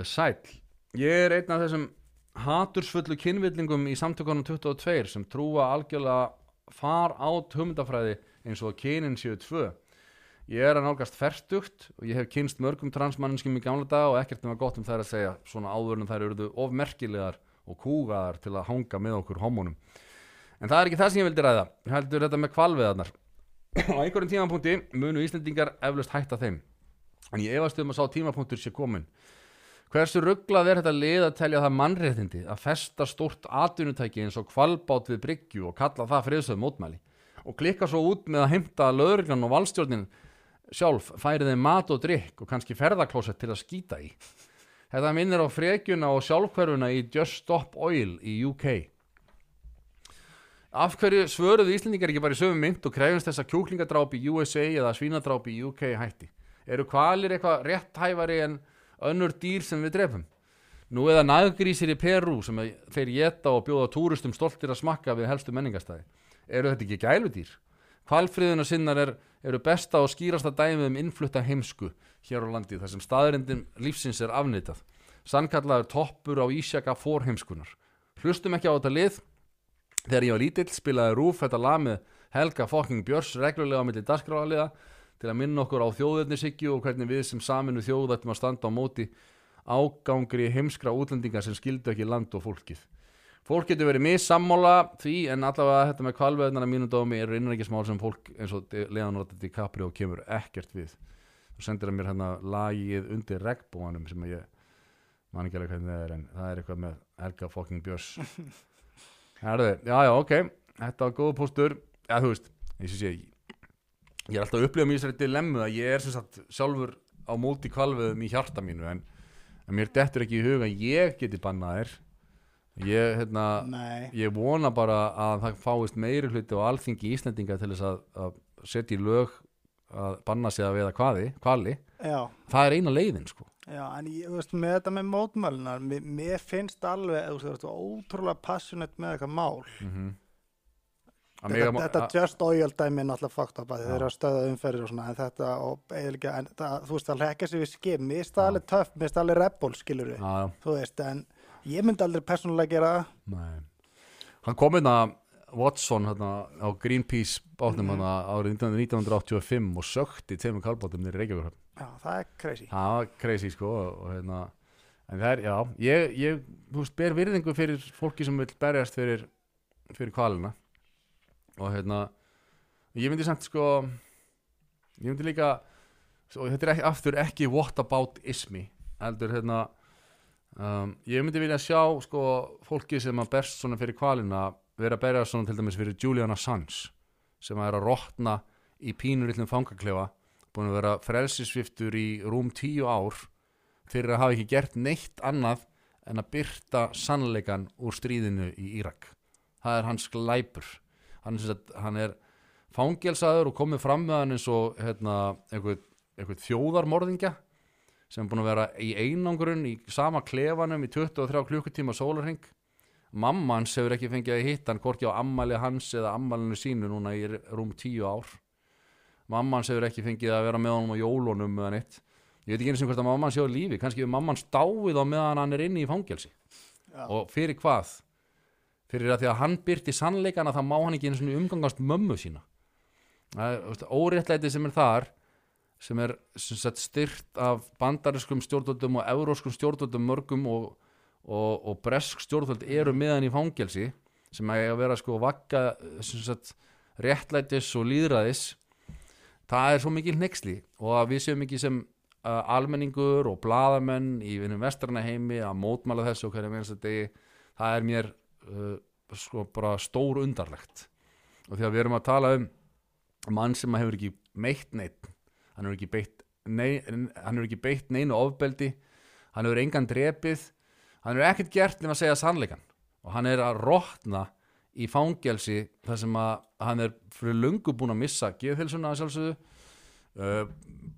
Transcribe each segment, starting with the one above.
uh, Sæll Ég er einn af þessum hatursfullu kynvillingum í samtökunum 22 sem trúa algjörlega far át hugmyndafræði eins og að kynin séu tvö Ég er að nálgast ferstugt og ég hef kynst mörgum transmanninskum í gamla dag og ekkert nema gott um þær að segja svona áður en þær eruðu of merkilegar og kúgaðar til að hanga með okkur homónum. En það er ekki það sem ég vildi ræða, heldur þetta með kvalveðarnar. Á einhverjum tímapunkti munu Íslendingar eflaust hætta þeim. En ég efast um að sá tímapunktur sé komin. Hversu rugglað er þetta lið að telja það mannréttindi að festa stórt atvinnutæki eins og kvalbát við bryggju og kalla það friðsöð mótmæli og klikka svo út með að heimta lögreglan og valstjórnin sjálf færi þeim mat og drikk og kannski ferðaklósett til að skýta í. Þetta minnir á frekjuna og sjálfhverfuna í Just Stop Oil í UK. Af hverju svöruðu Íslendingar ekki bara í sögum mynd og krefjast þess að kjúklingadráp í USA eða svínadráp í UK hætti? Eru kvalir eitthvað rétthæfari en önnur dýr sem við drefum? Nú eða naggrísir í Peru sem þeir geta og bjóða túristum stoltir að smakka við helstu menningastæði. Eru þetta ekki gæludýr? Kvalfriðuna sinnar er, eru besta og skýrasta dæmið um innflutta heimsku hér á landi þar sem staðrindin lífsins er afnitað. Sannkallaður toppur á ísjaka fórheimskunar. Hlustum ekki á þetta lið. Þegar ég var lítill spilaði Rúf þetta lag með Helga Fokking Björs reglulega á milli darskráaliða til að minna okkur á þjóðverðnishyggju og hvernig við sem saminu þjóðættum að standa á móti ágangri heimskra útlendingar sem skildu ekki land og fólkið. Fólk getur verið missammála því en allavega þetta með kvalveðnarna mínum dómi eru innrækismál sem fólk eins og Leonardo DiCaprio kemur ekkert við. Þú sendir að mér hérna lagið undir regnbúanum sem ég man ekki alveg hvernig það er en það er eitthvað með Helga Fokking Björs. Herðu, já já ok, þetta var góð póstur. Já þú veist, ég sé ég, ég er alltaf að upplifa mjög sér dilemmu að ég er sem sagt sjálfur á móti kvalveðum í hjarta mínu en, en mér dettur ekki í huga að ég geti bannað þér. Ég, hérna, ég vona bara að það fáist meiri hluti á alþingi Íslendinga til þess að, að setja í lög að banna sig að veiða kvaði, kvali já, það er eina leiðin sko. Já, en ég, þú veist, með þetta með mótmælunar, mér, mér finnst alveg, þú veist, ótrúlega passionate með eitthvað mál. mm Þetta, þetta að, just oil dæmi er náttúrulega fakt að þeir eru að stöða umferðir og svona, en þetta, og eiginlega, en það, þú veist, það hekka sig við skip, mér finnst það alveg töff, mér finnst það alveg rebel, skilur við, já, þú veist, en ég myndi aldrei persónulega gera nei. hann kom hérna Watson hérna, á Greenpeace bátnum Mhm. hérna, árið 1985 og sökti tveimur kálbátum nýri Reykjavík já, það er crazy. það var crazy sko og hérna en það er, já, ég, ég þú veist, ber virðingu fyrir fólki sem vil berjast fyrir, fyrir kvalina og hérna ég myndi samt sko ég myndi líka og þetta er ekki, aftur ekki what about ismi heldur hérna um, ég myndi vilja sjá sko fólki sem að berst svona fyrir kvalina vera að berja svona til dæmis fyrir Julian Assange sem að er að rotna í pínur illum fangaklefa búin að vera frelsisviftur í rúm tíu ár fyrir að hafa ekki gert neitt annað en að byrta sannleikan úr stríðinu í Írak. Það er hans glæpur hann, er hann er fangelsaður og komið fram með hann eins og hérna, einhver, einhver þjóðarmorðingja sem er búin að vera í einangrun í sama klefanum í 23 klukkutíma sólarhing mamma hans hefur ekki fengið að hitta hann hvorki á ammali hans eða ammalinu sínu núna í rúm 10 ár. Mamma hans hefur ekki fengið að vera með honum á jólunum eða neitt. Ég veit ekki eins og hvort að mamma hans sé á lífi kannski hefur mamma hans dáið á meðan hann er inni í fangelsi. Já. og fyrir hvað fyrir að því að hann byrti sannleikana þá má hann ekki einu svona umgangast mömmu sína. Er óréttlæti sem er þar sem er styrt af bandariskum stjórnvöldum og euróskum stjórnvöldum mörgum og, og, og bresk stjórnvöld eru með hann í fangelsi sem að vera sko vakka sagt, réttlætis og líðræðis það er svo mikil hneiksli og að við séum ekki sem uh, almenningur og bladamenn í vinnum vestrana heimi að mótmála þessu og hverja minnst degi það er mér uh, sko bara stór undarlegt og því að við erum að tala um mann sem hefur ekki meitt neitt hann hefur ekki beitt nei, beitt neinu ofbeldi. Hann hefur engan drepið. Hann hefur ekkert gert nema að segja sannleikan og hann er að rotna í fangelsi þar sem að hann er fyrir löngu búin að missa geðhilsuna að sjálfsögðu. Uh,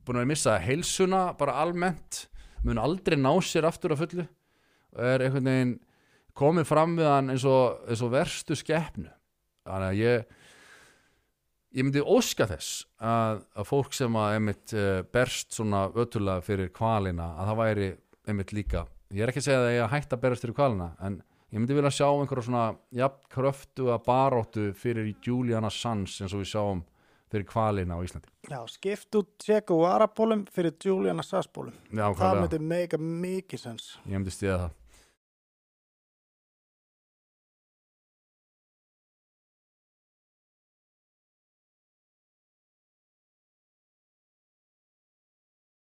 búin að missa heilsuna bara almennt. Mun aldrei ná sér aftur að fullu. Og er einhvern veginn komið fram við hann eins og, eins og verstu skeppnu þannig að ég ég myndi óska þess að, að fólk sem að einmitt uh, berst svona ötulega fyrir kvalina að það væri einmitt líka ég er ekki að segja að ég að hætta að berast fyrir kvalina en ég myndi vilja sjá einhverja svona jafn kröftu að baróttu fyrir Julian Assange eins og við sjáum fyrir kvalina á Íslandi Já, skipt út Tjeko og Arabólum fyrir Julian Assange-bólum. Já, Það myndi meika mikið sens. ég myndi stiða það